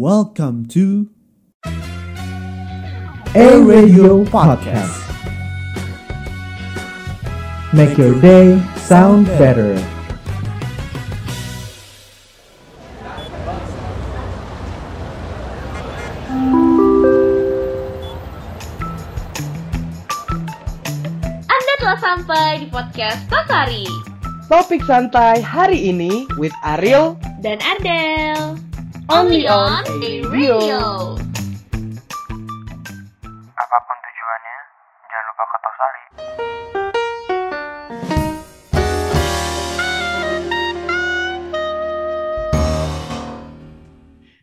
Welcome to A Radio Podcast. Make your day sound better. Anda telah sampai di podcast Tosari Topik santai hari ini with Ariel dan Adele. Only on Radio. Apa pun tujuannya, jangan lupa ke Tosari.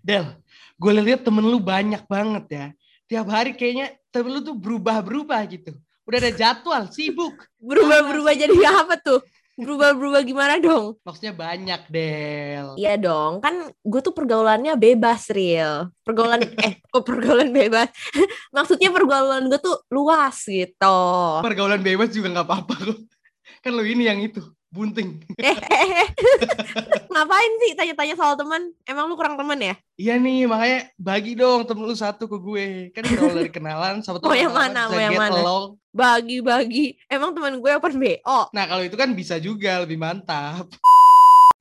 Del, gue lihat temen lu banyak banget ya. Tiap hari kayaknya temen lu tuh berubah-berubah gitu. Udah ada jadwal, sibuk. Berubah-berubah jadi apa tuh? Berubah-berubah gimana dong? Maksudnya banyak, Del. Iya dong, kan gue tuh pergaulannya bebas, real. Pergaulan, eh, kok pergaulan bebas? Maksudnya pergaulan gue tuh luas gitu. Pergaulan bebas juga nggak apa-apa kok. Kan lu ini yang itu, bunting. Eh, eh, eh. ngapain sih tanya-tanya soal teman? Emang lu kurang teman ya? Iya nih, makanya bagi dong temen lu satu ke gue. Kan berawal dari kenalan, sama Mau yang mana, mau yang mana? Bagi-bagi. Emang teman gue open BO. Nah kalau itu kan bisa juga, lebih mantap.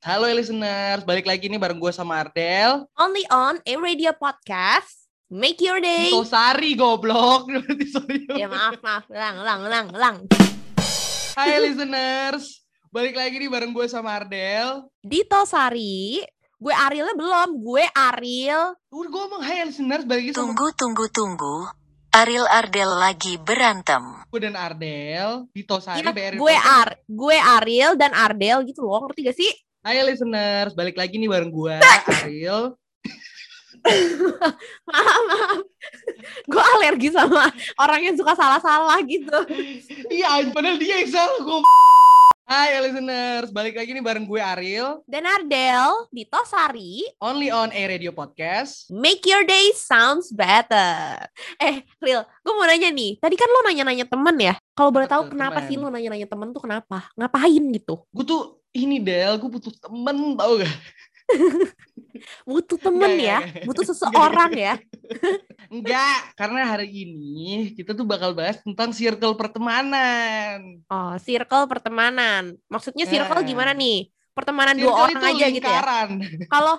Halo listeners, balik lagi nih bareng gue sama Ardel. Only on A Radio Podcast. Make your day. Tosari goblok. Sorry. Ya maaf, maaf. Lang, lang, lang, lang. Hai listeners, balik lagi nih bareng gue sama Ardel. Dito Sari. Gue Arielnya belum. Gue Ariel. Udah gue ngomong hai listeners, balik lagi sama Tunggu, tunggu, tunggu. Ariel Ardel lagi berantem. gue dan Ardel di Tosari Iya, BRI. gue Ar, gue Ariel dan Ardel gitu loh, ngerti gak sih? Hai listeners, balik lagi nih bareng gue Ariel. Maaf, maaf. gue alergi sama orang yang suka salah-salah gitu. Iya, padahal dia yang salah gue. Hai listeners, balik lagi nih bareng gue Ariel. Dan Ardel di Tosari, Only on A Radio Podcast. make your day sounds better. Eh, Real, gue mau nanya nih. Tadi kan lo nanya-nanya temen ya. Kalau boleh tahu kenapa temen. sih lo nanya-nanya temen tuh kenapa? Ngapain gitu? Gue tuh ini Del, gue butuh temen tau gak? Butuh temen ya, butuh seseorang ya. Enggak, karena hari ini kita tuh bakal bahas tentang circle pertemanan. Oh, circle pertemanan. Maksudnya circle Nah. gimana nih? Pertemanan dua Circle orang itu aja gitu ya? lingkaran. Kalau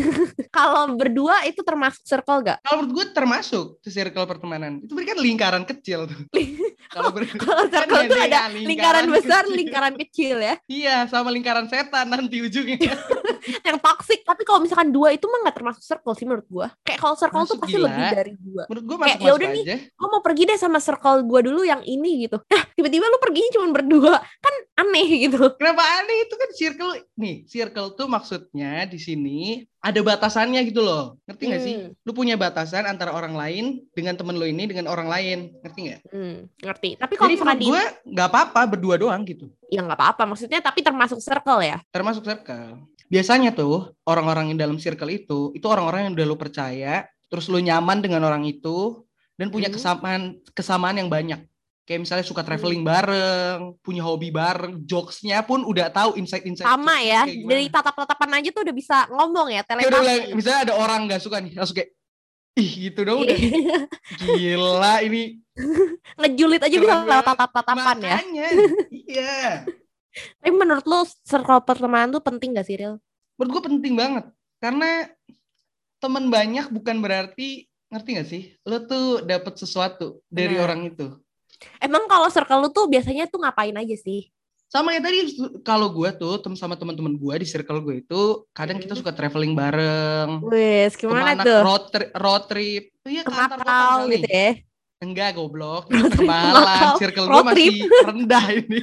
kalau berdua itu termasuk circle gak? Kalau menurut gue termasuk tuh circle pertemanan. Itu berarti kan lingkaran kecil tuh. Kalau ber- Kalau kan circle itu beda ada ya, lingkaran besar, kecil. lingkaran kecil ya, Iya, sama lingkaran setan nanti ujungnya. yang toxic. Tapi kalau misalkan dua itu mah nggak termasuk circle sih menurut gua. Kayak kalau circle tuh Masuk pasti gila. lebih dari dua. Menurut gue Kayak, masuk-masuk yaudah nih. aja. Gue mau pergi deh sama circle gua dulu yang ini gitu. Nah, tiba-tiba lu perginya cuma berdua, kan aneh gitu. Kenapa aneh itu kan circle nih, circle tuh maksudnya di sini ada batasannya gitu loh. Ngerti nggak sih? Hmm. Lu punya batasan antara orang lain dengan temen lu ini dengan orang lain. Ngerti nggak? Hmm, ngerti. Tapi kalau misalkan gue nggak apa-apa berdua doang gitu. ya nggak apa-apa. Maksudnya tapi termasuk circle ya. Termasuk circle. Biasanya tuh orang-orang yang dalam circle itu itu orang-orang yang udah lu percaya, terus lu nyaman dengan orang itu dan punya Hmm. kesamaan kesamaan yang banyak. Kayak misalnya suka traveling bareng, punya hobi bareng, jokesnya pun udah tahu insight-insight. Sama ya. Dari tatap-tatapan aja tuh udah bisa ngomong ya, Kayak udah telepati. misalnya ada orang nggak suka nih, langsung kayak ih gitu dong udah gila ini Ngejulit aja bisa lewat tatap-tatapan ya. makanya iya Tapi menurut lu circle pertemanan tuh penting gak sih, Ril? menurut gue penting banget karena teman banyak bukan berarti ngerti gak sih lo tuh dapat sesuatu dari Benar. orang itu Emang kalau circle lu tuh biasanya tuh ngapain aja sih? sama kayak tadi kalau gue tuh tem sama teman-teman gue di circle gue itu kadang kita Hmm. suka traveling bareng Wes, gimana ke mana tuh? road trip road trip iya Ke ke antar kota Macau kali. gitu ya. Enggak goblok, ke. Macau. Circle gue masih rendah ini.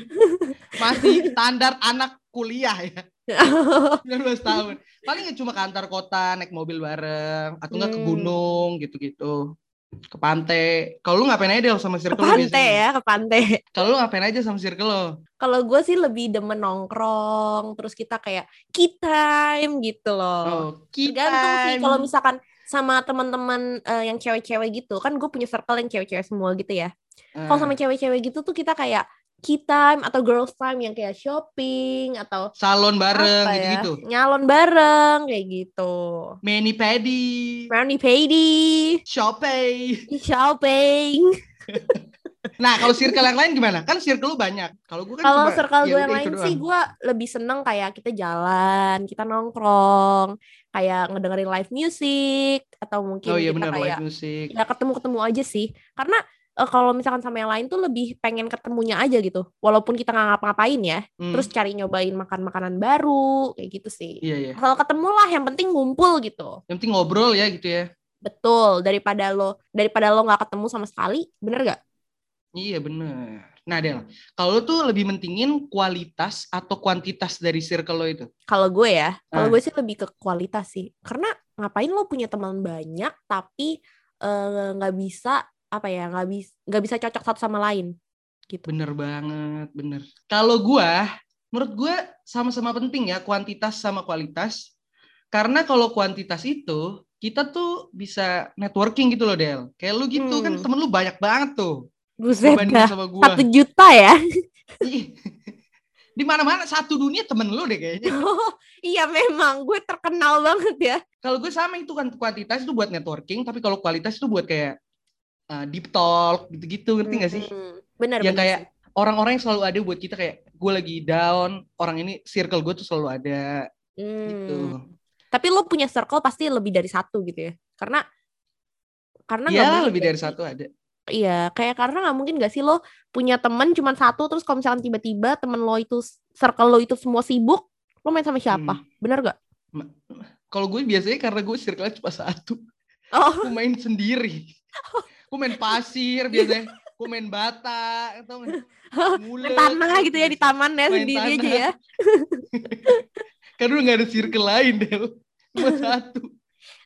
Masih standar anak kuliah ya. 19 tahun. Paling ya cuma ke antar kota, naik mobil bareng. Atau enggak ke Hmm. gunung gitu-gitu. Ke pantai. Kalau lu ngapain aja Del sama Ke circle lu pantai biasanya? ya, ke pantai. Kalau lu ngapain aja sama circle lo? Kalau gue sih lebih demen nongkrong, terus kita kayak key time gitu loh. Oh, kita. Tergantung sih kalau misalkan sama teman-teman eh, yang cewek-cewek gitu, kan gue punya circle yang cewek-cewek semua gitu ya. Kalau sama cewek-cewek gitu tuh kita kayak key time atau girls time yang kayak shopping atau Salon bareng ya, gitu-gitu. nyalon bareng kayak gitu. Mani pedi, Brownie payday, shopping. shopping. Nah, kalau circle yang lain gimana? Kan circle lu banyak. Kalau gue kan Kalau circle ya gue yang lain sih gue lebih seneng kayak kita jalan, kita nongkrong, kayak ngedengerin live music atau mungkin Oh iya kita benar kayak live music. ya ketemu-ketemu aja sih. Karena eh, kalau misalkan sama yang lain tuh lebih pengen ketemunya aja gitu. Walaupun kita nggak ngapa-ngapain ya, Hmm, terus cari nyobain makan makanan baru kayak gitu sih. Iya iya. Kalau ketemu lah yang penting ngumpul gitu. Yang penting ngobrol ya gitu ya. Betul, daripada lo daripada lo nggak ketemu sama sekali, bener gak? Iya bener. Nah Del, kalau lu tuh lebih mentingin kualitas atau kuantitas dari circle lo itu? Kalau gue ya, kalau Ah. gue sih lebih ke kualitas sih. Karena ngapain lo punya teman banyak tapi eh, nggak bisa apa ya nggak bisa nggak bisa cocok satu sama lain gitu. Bener banget, bener. Kalau gua, menurut gua sama-sama penting ya kuantitas sama kualitas. Karena kalau kuantitas itu kita tuh bisa networking gitu loh Del. Kayak lu gitu kan Hmm. temen lu banyak banget tuh. Buset dah, sama gua. satu juta ya? Ih. Di mana-mana satu dunia temen lu deh kayaknya. iya memang, gue terkenal banget ya. Kalau gue sama itu kan kuantitas itu buat networking, tapi kalau kualitas itu buat kayak uh, deep talk gitu-gitu, ngerti gak sih? Hmm, Bener Yang bener kayak orang-orang yang selalu ada buat kita kayak gue lagi down, orang ini circle gue tuh selalu ada Hmm. gitu. Tapi lo punya circle pasti lebih dari satu gitu ya? Karena karena nggak Ya lebih nggak dari satu ada. Iya, kayak karena nggak mungkin gak sih lo punya temen cuma satu terus kalau misalkan tiba-tiba temen lo itu circle lo itu semua sibuk, lo main sama siapa? Hmm. Bener gak? Kalau gue biasanya karena gue circle cuma satu, Oh, gue main sendiri. Gue main pasir biasanya, gue main bata, atau main main tanah gitu ya di taman ya sendiri aja ya. Karena udah gak ada circle lain deh, cuma satu.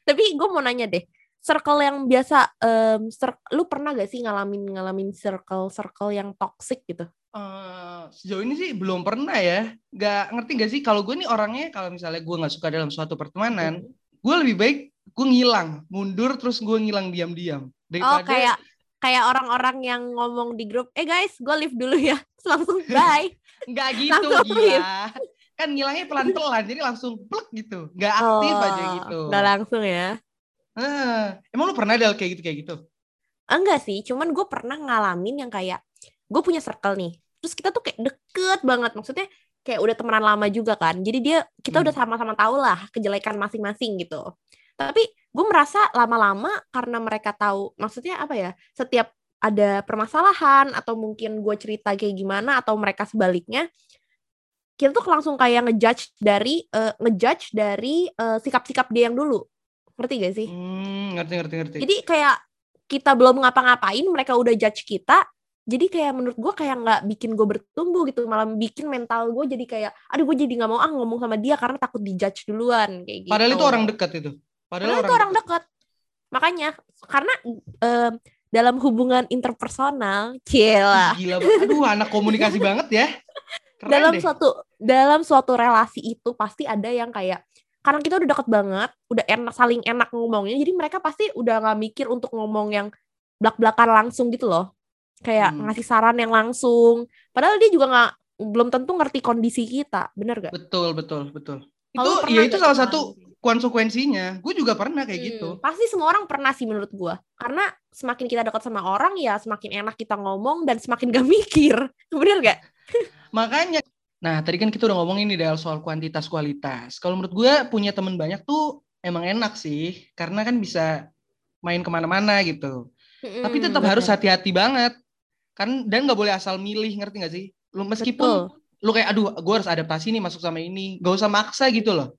Tapi gue mau nanya deh, circle yang biasa, em, cir- lu pernah gak sih ngalamin ngalamin circle circle yang toxic gitu? Eh, sejauh ini sih belum pernah ya. Gak ngerti gak sih kalau gue nih orangnya kalau misalnya gue nggak suka dalam suatu pertemanan, gue lebih baik gue ngilang, mundur terus gue ngilang diam-diam Oh daripada kayak kayak orang-orang yang ngomong di grup, eh guys, gue live dulu ya, Terus langsung bye. nggak gitu langsung gila. Kan ngilangnya pelan-pelan, jadi langsung plek gitu, nggak aktif aja Oh, gitu. Nggak langsung ya. Eh, emang lu pernah ada kayak gitu kayak gitu? Enggak sih, cuman gue pernah ngalamin yang kayak gue punya circle nih. Terus kita tuh kayak deket banget, maksudnya kayak udah temenan lama juga kan. Jadi dia kita Hmm. udah sama-sama tahu lah kejelekan masing-masing gitu. Tapi gue merasa lama-lama karena mereka tahu, maksudnya apa ya? Setiap ada permasalahan atau mungkin gue cerita kayak gimana atau mereka sebaliknya, kita tuh langsung kayak ngejudge dari eh, ngejudge dari eh, sikap-sikap dia yang dulu. Ngerti gak sih? Hmm, ngerti ngerti ngerti. Jadi kayak kita belum ngapa-ngapain, mereka udah judge kita. Jadi kayak menurut gue kayak nggak bikin gue bertumbuh gitu, malah bikin mental gue jadi kayak, aduh gue jadi nggak mau ah ngomong sama dia karena takut dijudge duluan kayak gitu. Padahal itu orang dekat itu. Padahal itu orang dekat. Makanya karena em, dalam hubungan interpersonal. Gila banget. Aduh, anak komunikasi banget ya. Keren dalam deh. suatu dalam suatu relasi itu pasti ada yang kayak karena kita udah deket banget, udah enak saling enak ngomongnya, jadi mereka pasti udah nggak mikir untuk ngomong yang belak-belakan langsung gitu loh, kayak Hmm. ngasih saran yang langsung. Padahal dia juga nggak belum tentu ngerti kondisi kita, bener gak? Betul, betul, betul. Kalau Itu ya itu salah satu ngalamin? Konsekuensinya. Gue juga pernah kayak Hmm, gitu. Pasti semua orang pernah sih menurut gua. Karena semakin kita dekat sama orang ya semakin enak kita ngomong dan semakin gak mikir. Bener gak? Makanya, nah tadi kan kita udah ngomongin nih Del soal kuantitas kualitas. Kalau menurut gue punya temen banyak tuh emang enak sih, karena kan bisa main ke mana-mana gitu. Tapi Hmm, tetap harus bener. hati-hati banget, kan dan nggak boleh asal milih, ngerti nggak sih? Lu meskipun Betul. lu kayak aduh, gue harus adaptasi nih masuk sama ini, gak usah maksa gitu loh.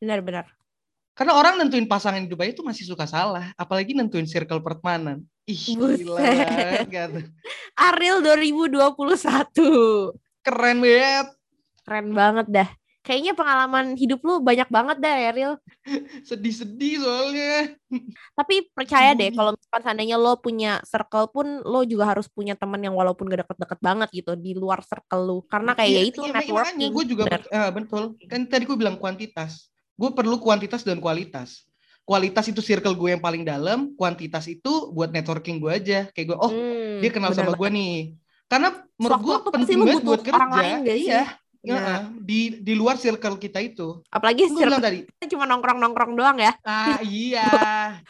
Benar-benar. Karena orang nentuin pasangan hidup aja itu masih suka salah, apalagi nentuin circle pertemanan. Ih, gila Buset. banget. kan. Ariel 2021. Keren banget. Keren banget dah. Kayaknya pengalaman hidup lu banyak banget dah, Ariel. Sedih-sedih soalnya. Tapi percaya deh, Bumi. kalau misalkan seandainya lo punya circle pun, lo juga harus punya teman yang walaupun gak deket-deket banget gitu, di luar circle lu. Karena kayak Iya, ya itu, iya, networking. Makanya gue juga ah, betul. Kan tadi gue bilang kuantitas. Gue perlu kuantitas dan kualitas. Kualitas itu circle gue yang paling dalam, kuantitas itu buat networking gue aja. Kayak gue, oh Hmm, dia kenal bener sama gue nih. Karena menurut gue penting lu banget buat kerja. orang lain gak sih? Iya. Heeh. di di luar circle kita itu. Apalagi bilang circle tadi. kita cuma nongkrong-nongkrong doang ya. Ah iya.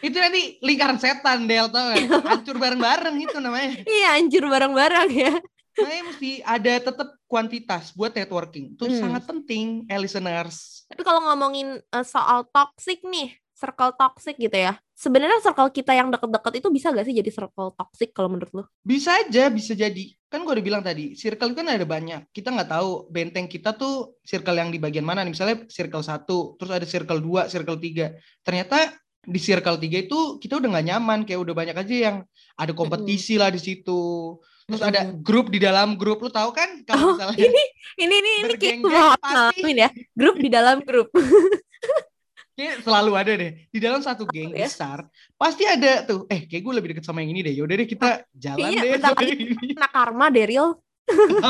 itu nanti lingkaran setan Del tau gak? Hancur bareng-bareng itu namanya. Iya, anjir bareng-bareng ya. Makanya mesti ada tetap kuantitas buat networking. Itu Hmm. sangat penting, eh, listeners. Tapi kalau ngomongin eh, soal toxic nih, circle toxic gitu ya. Sebenarnya circle kita yang deket-deket itu bisa gak sih jadi circle toxic kalau menurut lu? Bisa aja, bisa jadi. Kan gue udah bilang tadi, circle kan ada banyak. Kita nggak tahu benteng kita tuh circle yang di bagian mana nih. Misalnya circle 1, terus ada circle 2, circle 3. Ternyata di circle 3 itu kita udah nggak nyaman. Kayak udah banyak aja yang ada kompetisi lah di situ. Terus ada grup di dalam grup. Lu tahu kan? Oh, Kalau misalnya ini ini ini ini kayak mau pasti. ngalamin ya. Grup di dalam grup. kayak selalu ada deh. Di dalam satu geng ya. besar, pasti ada tuh. Eh, kayak gue lebih deket sama yang ini deh. Yaudah deh kita jalan Iya, deh. bentar lagi. Anak karma Daryl.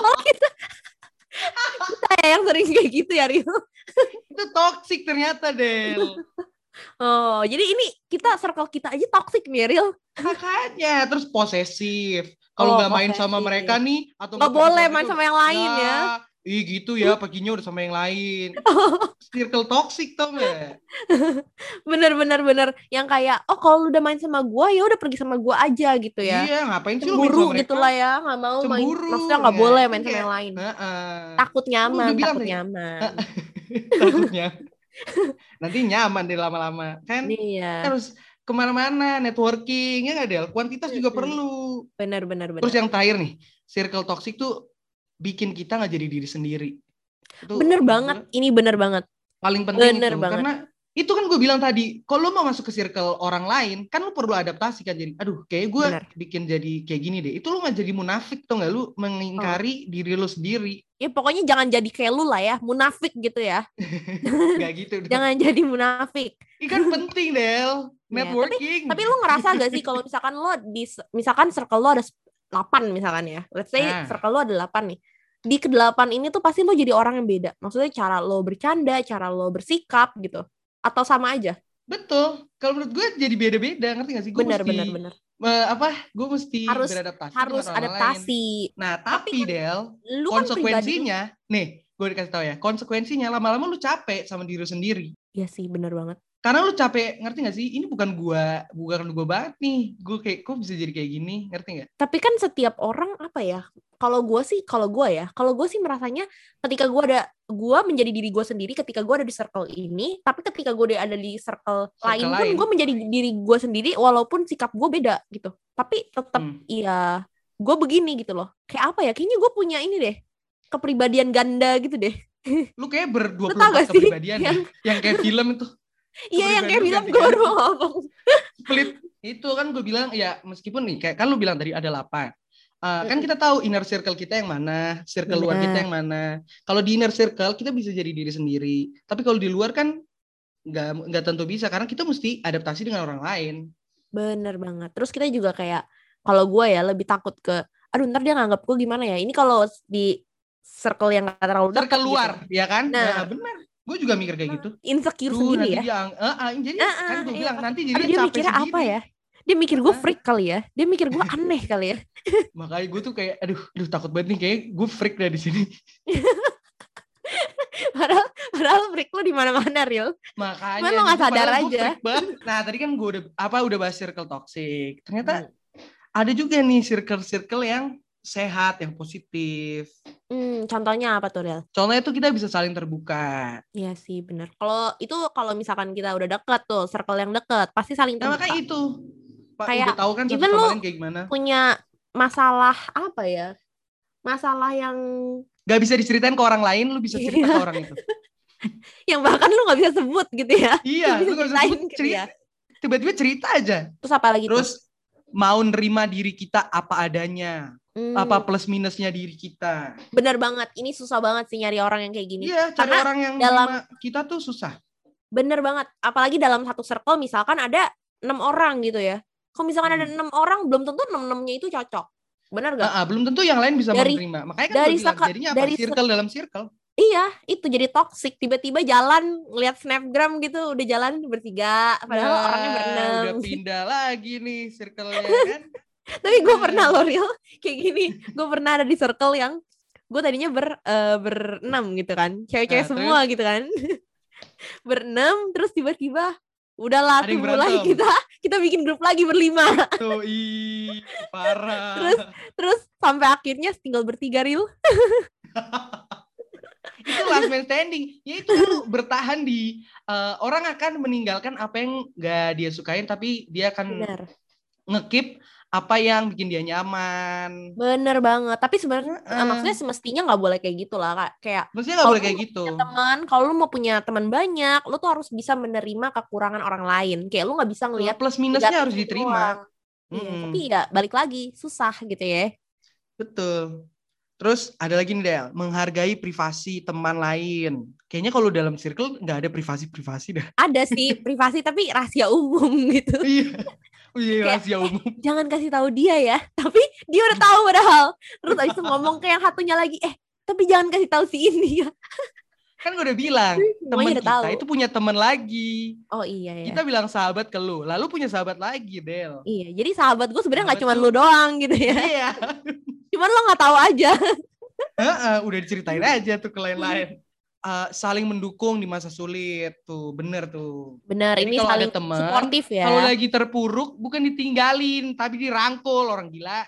Oh, kita kita yang sering kayak gitu ya Rio. itu toxic ternyata, Del. Oh, jadi ini kita circle kita aja toxic nih Rio. Makanya terus posesif. Kalau Oh, nggak main sama posesif. mereka nih atau Nggak boleh sama main itu, sama yang lain ya. Ih gitu ya, paginya udah sama yang lain. Circle toxic tau gak? Bener bener bener yang kayak oh kalau udah main sama gua ya udah pergi sama gua aja gitu ya. Iya, ngapain sih main Cemburu sama gitu lah ya, nggak mau main. Cemburu, Maksudnya nggak ya. boleh main sama Iya. yang lain. Heeh. Takut nyaman, bilang takut nyaman. Takutnya. Nanti nyaman deh lama-lama. Kan Iya, harus ke mana-mana, networking, ya nggak Del? Kuantitas juga perlu. bener bener. Terus yang terakhir nih, circle toxic tuh bikin kita nggak jadi diri sendiri. Itu Bener banget, ini bener banget. paling penting Bener itu banget. karena itu kan gue bilang tadi kalau lo mau masuk ke circle orang lain kan lo perlu adaptasi kan jadi aduh kayak gue Bener. bikin jadi kayak gini deh itu lo nggak jadi munafik tuh nggak lo Oh. mengingkari diri lo sendiri Ya pokoknya jangan jadi kayak lu lah ya, munafik gitu ya. nggak gitu dong. Jangan jadi munafik. Ini kan penting Del networking Tapi lu ngerasa gak sih kalau misalkan lo di misalkan circle lo ada 8 misalkan ya. Let's say Nah. circle lo ada 8 nih. Di kedelapan ini tuh pasti lo jadi orang yang beda. Maksudnya cara lo bercanda, cara lo bersikap gitu. Atau sama aja. betul kalau menurut gue jadi beda-beda ngerti gak sih gue Bener mesti bener bener. eh, apa gue mesti Harus- beradaptasi Harus orang lain. adaptasi. nah Tapi tapi, kan Del Lu kan pribadi konsekuensinya nih gue dikasih tahu ya konsekuensinya lama-lama lu capek sama diri lu sendiri Iya sih, bener banget. Karena lu capek ngerti gak sih ini bukan gua bukan gua banget nih gue kayak kok bisa jadi kayak gini ngerti nggak Tapi kan setiap orang apa ya? Kalau gue sih, kalau gue ya, kalau gue sih merasanya ketika gue ada, gue menjadi diri gue sendiri ketika gue ada di circle ini, tapi ketika gue ada di circle, Circle lain pun lain. gue menjadi diri gue sendiri walaupun sikap gue beda gitu. Tapi tetap Hmm. iya, gue begini gitu loh. Kayak apa ya? Kayaknya gue punya ini deh, kepribadian ganda gitu deh. lu kayak berdua Lu tau gak sih? kepribadian Yang- ya. yang kayak film itu Iya yang kayak bilang gue baru mau ngomong. split itu kan gue bilang ya meskipun nih kayak kan lu bilang tadi ada delapan Eh, kan kita tahu inner circle kita yang mana, circle luar kita yang mana. Kalau di inner circle kita bisa jadi diri sendiri, tapi kalau di luar kan nggak nggak tentu bisa karena kita mesti adaptasi dengan orang lain. Bener banget. Terus kita juga kayak kalau gue ya lebih takut ke, aduh ntar dia nganggap gue gimana ya. Ini kalau di circle yang gak terlalu dekat Circle luar, gitu. ya kan? Nah. Nah, benar. Gue juga mikir kayak gitu. insecure Duh, sendiri ya. dia, eh, eh, jadi Ah, kan ah, gue bilang nanti jadi dia mikirnya apa ya? Dia mikir gue freak kali ya. Dia mikir gue aneh kali ya. Makanya gue tuh kayak, aduh, aduh takut banget nih kayak gue freak deh di sini. Padahal, padahal freak lo di mana-mana, Ril. Makanya. Cuman lo nggak gitu, sadar aja. Nah tadi kan gue udah apa udah bahas circle toxic. Ternyata Hmm. ada juga nih circle-circle yang sehat, yang positif. Hmm, contohnya apa tuh, Ril? Contohnya tuh kita bisa saling terbuka. Iya sih, bener. Kalau itu kalau misalkan kita udah deket tuh, circle yang deket, pasti saling Nah terbuka. makanya itu. Pak Kayak, udah tahu kan satu sama lain kayak gimana. Punya masalah apa ya? Masalah yang Gak bisa diceritain ke orang lain, lu bisa cerita Iya. ke orang itu. yang bahkan lu nggak bisa sebut gitu ya. Iya, Lu gak bisa sebut gitu cerita. ya. Tiba-tiba cerita aja. Terus apa lagi tuh? Terus mau nerima diri kita apa adanya, Hmm, apa plus minusnya diri kita. bener banget. Ini susah banget sih nyari orang yang kayak gini. Iya, cari Karena orang yang dalam- kita tuh susah. Bener banget. Apalagi dalam satu circle misalkan ada enam orang gitu ya. Kalau misalkan ada Hmm. enam orang, belum tentu enam enamnya itu cocok. Bener gak? Ah, ah, belum tentu yang lain bisa Dari- menerima. Makanya kan dari bilang, jadinya apa? dari circle dalam circle. Iya, itu jadi toxic. Tiba-tiba jalan ngeliat snapgram gitu, udah jalan bertiga, padahal Nah, orangnya berenam. Udah pindah lagi nih circle-nya kan. Tapi gue pernah loh real kayak gini. Gue pernah ada di circle yang gue tadinya ber eh, berenam gitu kan, cewek-cewek Nah, semua gitu kan. berenam terus tiba-tiba udahlah Ada yang mulai berantem. kita kita bikin grup lagi berlima. Tuh, ih, parah. Terus terus sampai akhirnya tinggal bertiga real. itu last man standing. Ya itu bertahan di eh, orang akan meninggalkan apa yang gak dia sukain tapi dia akan ngekip apa yang bikin dia nyaman. Bener banget. Tapi sebenarnya Heeh. maksudnya semestinya nggak boleh kayak gitu lah kak. Kayak Maksudnya gak Kalau boleh kayak gitu. teman, kalau lu mau punya teman banyak, lu tuh harus bisa menerima kekurangan orang lain. Kayak lu nggak bisa ngelihat Plus minusnya harus diterima. Mm-mm. tapi ya balik lagi susah gitu ya. Betul. Terus ada lagi nih Del, menghargai privasi teman lain. Kayaknya kalau dalam circle nggak ada privasi-privasi dah. Ada sih privasi tapi rahasia umum gitu. Iya. Oh iya, rahasia umum. Jangan kasih tahu dia ya. Tapi dia udah tahu padahal. Terus abis itu ngomong ke yang satunya lagi, eh tapi jangan kasih tahu si ini ya. Kan gue udah bilang, teman kita tahu. itu punya teman lagi. Oh iya ya. Kita bilang sahabat ke lu, lalu punya sahabat lagi, Del. Iya, jadi sahabat gue sebenarnya nggak cuma lu doang gitu ya. Iya. Cuman lo nggak tahu aja. Heeh, udah diceritain aja tuh ke lain-lain. Eh, saling mendukung di masa sulit tuh, bener tuh. Bener, Jadi ini kalau ada saling teman, suportif ya. Kalau lagi terpuruk bukan ditinggalin, tapi dirangkul orang gila.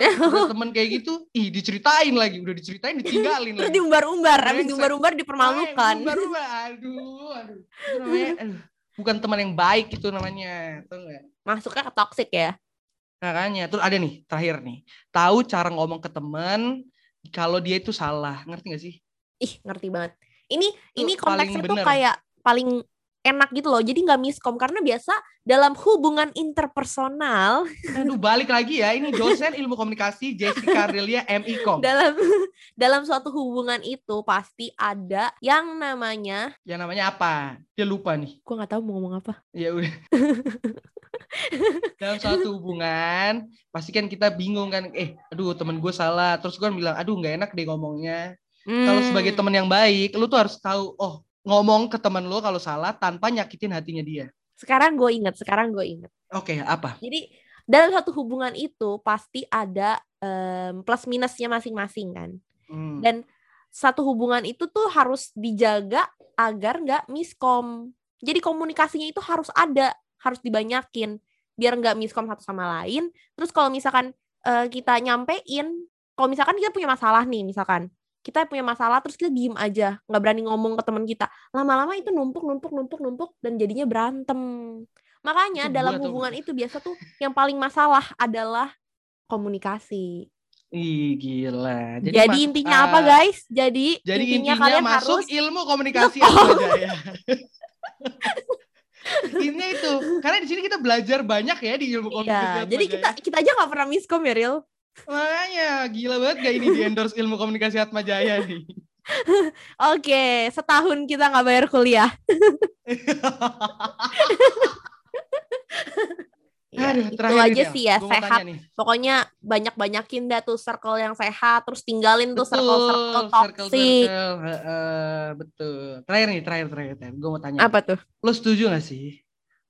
Ada temen kayak gitu, ih diceritain lagi, udah diceritain ditinggalin lagi. diumbar-umbar, habis diumbar-umbar dipermalukan. Baru aduh, aduh. Itu namanya, aduh, bukan teman yang baik itu namanya, tau nggak? Masuknya ke toxic ya. Makanya, terus ada nih terakhir nih, tahu cara ngomong ke temen kalau dia itu salah, ngerti gak sih? Ih, ngerti banget. Ini Itu ini konteksnya tuh kayak paling enak gitu loh. Jadi nggak miskom karena biasa dalam hubungan interpersonal Aduh, balik lagi ya, ini dosen ilmu komunikasi Jessica Ardelia MIKOM. dalam dalam suatu hubungan itu pasti ada yang namanya Yang namanya apa? Dia lupa nih. gua nggak tahu mau ngomong apa. Ya udah. Dalam suatu hubungan, pasti kan kita bingung kan, eh, aduh temen gue salah. Terus gue bilang, aduh nggak enak deh ngomongnya. Kalau sebagai Hmm, teman yang baik, lu tuh harus tahu, oh ngomong ke teman lu kalau salah tanpa nyakitin hatinya dia. sekarang gue inget, sekarang gue inget. Oke, apa? Jadi dalam satu hubungan itu pasti ada em, plus minusnya masing-masing kan. Hmm. dan satu hubungan itu tuh harus dijaga agar nggak miskom jadi komunikasinya itu harus ada harus dibanyakin biar nggak miskom satu sama lain terus kalau misalkan eh, kita nyampein kalau misalkan kita punya masalah nih misalkan kita punya masalah terus kita diem aja nggak berani ngomong ke teman kita lama-lama itu numpuk numpuk numpuk numpuk dan jadinya berantem makanya Itu dalam tuh. hubungan itu biasa tuh yang paling masalah adalah komunikasi Ih, gila. jadi, mas- intinya apa ah, guys? Jadi, Jadi intinya, intinya, kalian masuk harus ilmu komunikasi apa aja ya. Intinya itu, karena di sini kita belajar banyak ya di ilmu komunikasi. Iya, jadi kita kita aja nggak pernah miskom ya, Ril. Makanya gila banget gak ini di endorse ilmu komunikasi Atma Jaya nih. Oke, setahun kita nggak bayar kuliah. Ya, Aduh, itu terakhir nih, aja Del. sih ya, Gua sehat. Pokoknya banyak-banyakin dah tuh circle yang sehat, terus tinggalin tuh Betul, circle-circle circle, toxic. circle, heeh, betul. Terakhir nih, terakhir, terakhir, terakhir. Gue mau tanya. Apa tuh? Lo setuju gak sih?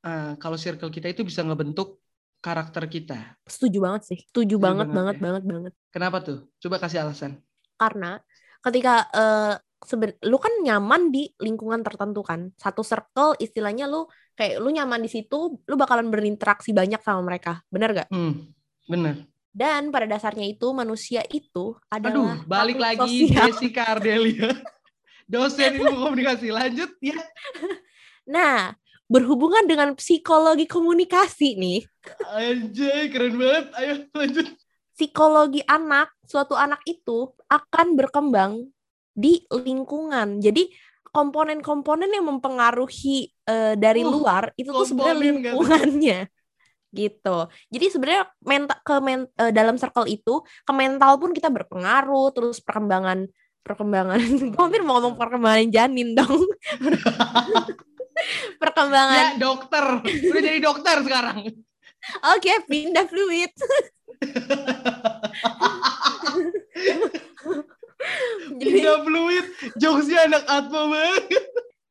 eh, kalau circle kita itu bisa ngebentuk karakter kita. Setuju banget sih. Setuju banget, banget banget, ya. banget, banget. Kenapa tuh? Coba kasih alasan. Karena ketika eh seben- lu kan nyaman di lingkungan tertentu kan. Satu circle istilahnya lu kayak lu nyaman di situ, lu bakalan berinteraksi banyak sama mereka. Bener gak? Hmm, bener. Dan pada dasarnya itu manusia itu Aduh, adalah balik makhluk lagi sosial. Jessica Ardelia. Dosen ilmu komunikasi. Lanjut ya. Nah, berhubungan dengan psikologi komunikasi nih, Anjay, keren banget. Ayo lanjut. psikologi anak, suatu anak itu akan berkembang di lingkungan. Jadi komponen-komponen yang mempengaruhi eh, dari Uh, luar itu tuh sebenarnya lingkungannya. gitu. Jadi sebenarnya mental ke men- eh, dalam circle itu ke mental pun kita berpengaruh, terus perkembangan perkembangan gue hampir mau ngomong perkembangan janin dong perkembangan Ya, dokter. Udah jadi dokter sekarang. oke pindah fluid Tidak fluid. Jokesnya anak Atma banget.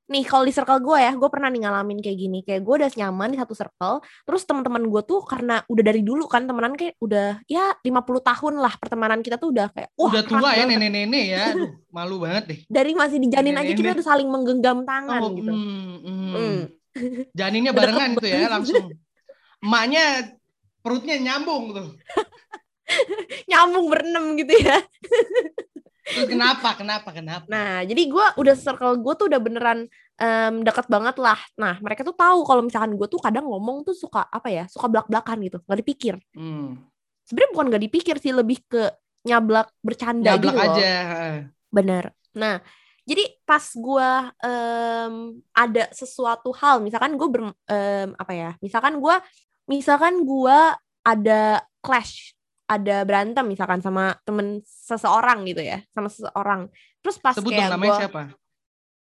Nih kalau di circle gue ya, gue pernah nih ngalamin kayak gini. Kayak gue udah nyaman di satu circle, terus teman-teman gue tuh karena udah dari dulu kan temenan kayak udah ya 50 tahun lah pertemanan kita tuh udah kayak wah Udah tua ya nenek-nenek ya. Aduh, malu banget deh. Dari masih dijanin aja kita udah saling menggenggam tangan Oh, gitu. mm, mm. Hmm. Janinnya barengan deket itu ya langsung. Emaknya perutnya nyambung tuh. Nyambung berenam gitu ya. Kenapa? Kenapa? Kenapa? Nah, jadi gue udah circle gue tuh udah beneran em, deket banget lah. Nah, mereka tuh tahu kalau misalkan gue tuh kadang ngomong tuh suka apa ya, suka belak-belakan gitu, nggak dipikir. Hmm. Sebenarnya bukan nggak dipikir sih, lebih ke nyablak bercanda Nyablak gitu loh. aja. Bener. Nah, jadi pas gue em, ada sesuatu hal, misalkan gue em, apa ya, misalkan gue, misalkan gue ada clash, ada berantem misalkan sama temen seseorang gitu ya, sama seseorang. Terus pas Sebut kayak namanya gua- siapa?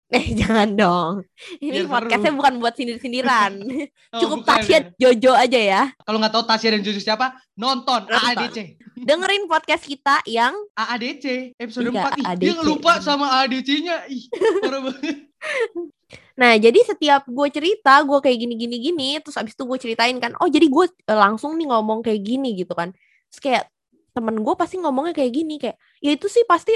Eh jangan dong. Ini Biar podcastnya bukan buat sindir-sindiran. Oh, Cukup bukan Tasya ya. Jojo aja ya. Kalau nggak tahu Tasya dan Jojo siapa, nonton Nonton. AADC. Dengerin podcast kita yang AADC episode Iya, 4 Ih, AADC. dia lupa sama AADC-nya. Ih, parah banget. Nah, jadi setiap gue cerita, gue kayak gini-gini gini, terus abis itu gue ceritain kan, oh jadi gue langsung nih ngomong kayak gini gitu kan. Terus kayak temen gue pasti ngomongnya kayak gini, kayak ya itu sih pasti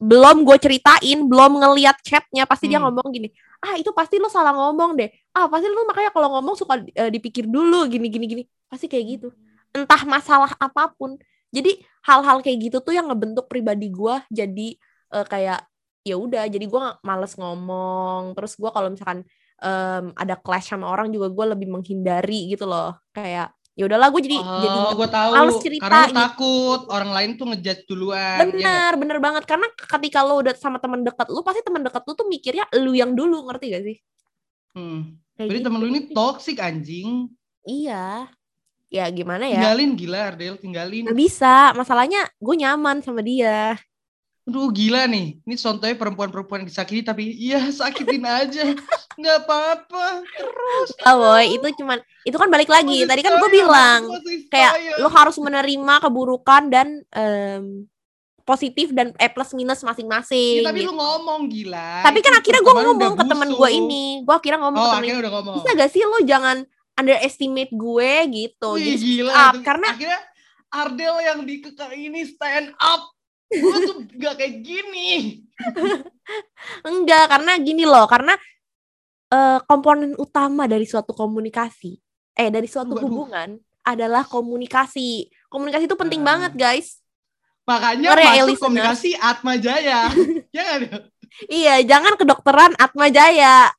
belum gue ceritain, belum ngeliat chatnya, pasti dia Hmm. ngomong gini, ah itu pasti lo salah ngomong deh, ah pasti lo makanya kalau ngomong suka eh, dipikir dulu gini-gini gini, pasti kayak gitu. Entah masalah apa pun. Jadi hal-hal kayak gitu tuh yang ngebentuk pribadi gue jadi eh, kayak ya udah jadi gue males ngomong terus gue kalau misalkan em, ada clash sama orang juga gue lebih menghindari gitu loh kayak ya udahlah gue jadi jadi Oh, gue tahu. males cerita Karena gitu. takut orang lain tuh ngejudge duluan. ya bener bener banget karena ketika lo udah sama teman dekat lu pasti teman dekat lu tuh mikirnya lu yang dulu ngerti gak sih Hmm. Kayak Berarti gitu. temen lu ini toxic anjing. iya ya gimana ya Tinggalin gila Ardel, tinggalin. nggak bisa masalahnya gue nyaman sama dia Aduh gila nih. Ini contohnya perempuan-perempuan disakiti tapi iya sakitin aja. Nggak apa-apa. Terus. ah boy itu cuman itu kan balik lagi Masih tadi kan gue bilang masih kayak lo harus menerima keburukan dan em, positif dan eh plus minus masing-masing. Ya, tapi gitu. lu ngomong gila. Tapi kan akhirnya gue ngomong ke temen busuk. gue ini, gue akhirnya ngomong Oh, ke temen udah ngomong. bisa gak sih lo jangan underestimate gue gitu. Wih, Jadi gila. up itu. karena akhirnya Ardel yang di kekal ini stand up. Gue tuh gak kayak gini. enggak karena gini loh karena eh, komponen utama dari suatu komunikasi eh dari suatu Waduh. hubungan adalah komunikasi. Komunikasi itu penting Nah. banget guys. Makanya Sorry ya, masuk komunikasi Atma Jaya. ya? Iya jangan kedokteran Atma Jaya.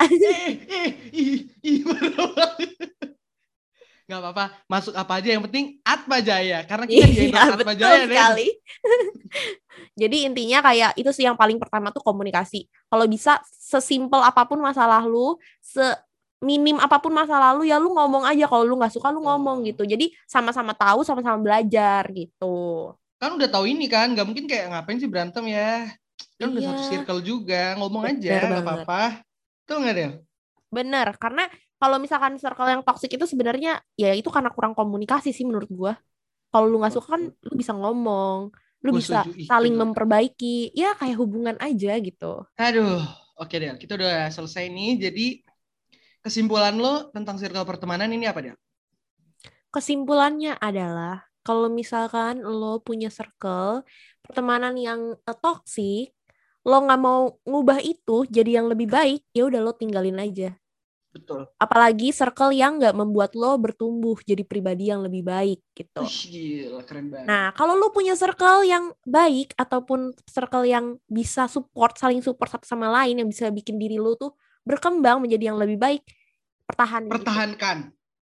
Eh, eh, ih, ih, parah banget. Gak apa-apa, masuk apa aja yang penting Atma Jaya. Karena kita Iya Atma Jaya deh. sekali. Jadi intinya kayak itu sih yang paling pertama tuh komunikasi. Kalau bisa sesimpel apa pun masalah lu, seminim apa pun masalah lu ya lu ngomong aja. Kalau lu nggak suka lu ngomong gitu. Jadi sama-sama tahu, sama-sama belajar gitu. Kan udah tahu ini kan, gak mungkin kayak ngapain sih berantem ya. Kan udah Iya. satu circle juga, ngomong Bener aja, gak banget. apa-apa. Tuh nggak Del? Bener, karena kalau misalkan circle yang toxic itu sebenarnya ya itu karena kurang komunikasi sih menurut gua. Kalau lu nggak suka kan lu bisa ngomong, lu Gua bisa setuju, saling memperbaiki. Ya kayak hubungan aja gitu. Aduh, oke Del. Kita udah selesai nih. Jadi kesimpulan lo tentang circle pertemanan ini apa Del? kesimpulannya adalah kalau misalkan lo punya circle pertemanan yang eh, toxic, lo nggak mau ngubah itu jadi yang lebih baik, ya udah lo tinggalin aja. Betul. Apalagi circle yang nggak membuat lo bertumbuh jadi pribadi yang lebih baik gitu. Gila, keren banget. Nah, kalau lo punya circle yang baik ataupun circle yang bisa support, saling support satu sama lain yang bisa bikin diri lo tuh berkembang menjadi yang lebih baik, pertahanin. itu. Pertahankan.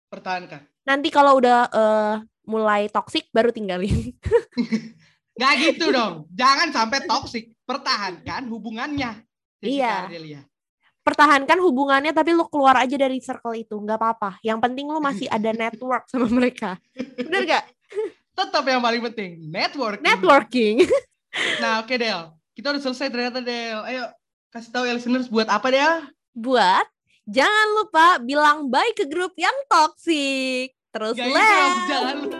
Pertahankan. Nanti kalau udah eh, mulai toxic baru tinggalin. Nggak gitu dong. Jangan sampai toksik. Pertahankan hubungannya. Iya. Pertahankan hubungannya tapi lo keluar aja dari circle itu, nggak apa-apa. Yang penting lo masih ada network sama mereka. Bener gak? Tetap yang paling penting. Network. Networking. Nah oke Del. Kita udah selesai ternyata Del. Ayo kasih tahu ya listeners buat apa Del? Buat jangan lupa bilang bye ke grup yang toxic. Terus itu let's. jangan lupa.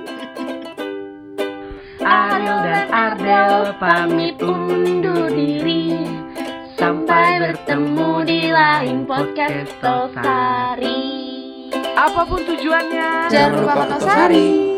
Ariel dan Ardel pamit undur diri. Sampai bertemu di lain podcast Tosari. Apa pun tujuannya, Jangan lupa Tosari.